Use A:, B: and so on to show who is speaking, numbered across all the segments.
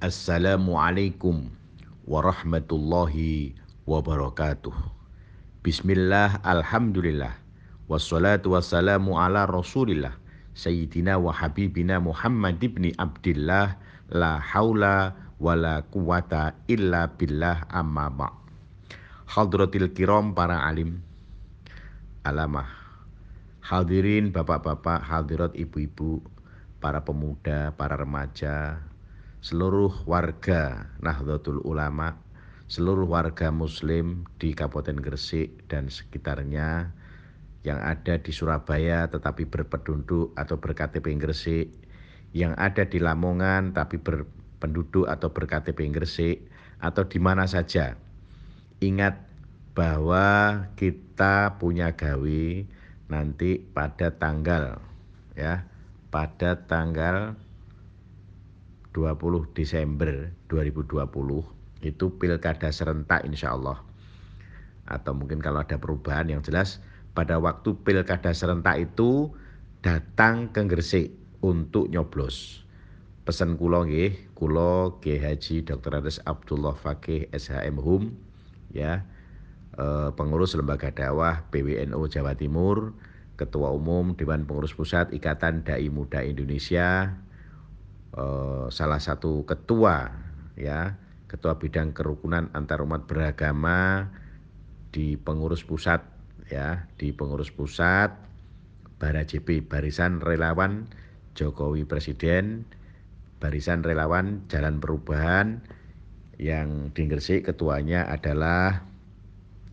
A: Assalamualaikum warahmatullahi wabarakatuh. Bismillah, alhamdulillah. Wassalatu wassalamu ala rasulillah. Sayyidina wa habibina Muhammad ibni Abdillah. La haula wa la quwata illa billah amma ba' Hadratil kiram para alim. Alamah. Hadirin bapak-bapak, hadirat ibu-ibu, para pemuda, para remaja, seluruh warga Nahdlatul Ulama, seluruh warga muslim di Kabupaten Gresik dan sekitarnya yang ada di Surabaya tetapi berpenduduk atau berKTP Gresik, yang ada di Lamongan tapi berpenduduk atau berKTP Gresik atau di mana saja. Ingat bahwa kita punya gawe nanti pada tanggal ya pada tanggal 20 Desember 2020 itu pilkada serentak insya Allah atau mungkin kalau ada perubahan yang jelas pada waktu pilkada serentak itu datang ke Gresik untuk nyoblos pesan kulo nggih kulo G Haji Dr. Ades Abdullah Fakih SHM Hum ya Eh, pengurus lembaga dakwah PWNU Jawa Timur, Ketua Umum Dewan Pengurus Pusat Ikatan Dai Muda Indonesia, eh, salah satu ketua ya, ketua bidang kerukunan antarumat beragama di pengurus pusat ya, di pengurus pusat Bara JP Barisan Relawan Jokowi Presiden, Barisan Relawan Jalan Perubahan yang di Gresik ketuanya adalah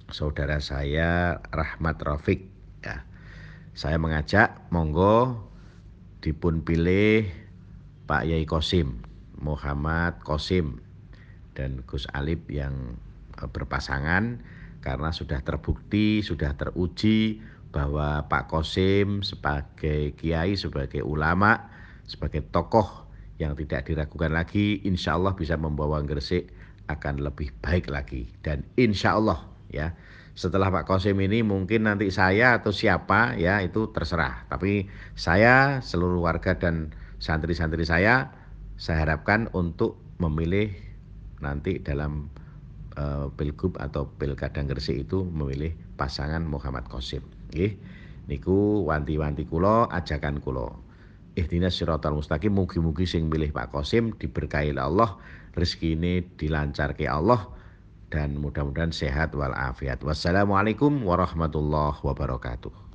A: saudara saya Rahmat Rafiq ya. Saya mengajak monggo dipun pilih Pak Yai Kosim, Muhammad Kosim dan Gus Alip yang e, berpasangan karena sudah terbukti, sudah teruji bahwa Pak Kosim sebagai kiai, sebagai ulama, sebagai tokoh yang tidak diragukan lagi, insya Allah bisa membawa Gresik akan lebih baik lagi. Dan insya Allah ya setelah Pak Kosim ini mungkin nanti saya atau siapa ya itu terserah. Tapi saya seluruh warga dan santri-santri saya saya harapkan untuk memilih nanti dalam uh, pilgub atau pilkada Gresik itu memilih pasangan Muhammad Kosim nggih niku wanti-wanti kulo ajakan kulo ihdinas siratal mustaqim mugi-mugi sing milih Pak Kosim diberkahi Allah rezeki ini dilancarke Allah dan mudah-mudahan sehat walafiat. Wassalamualaikum warahmatullahi wabarakatuh.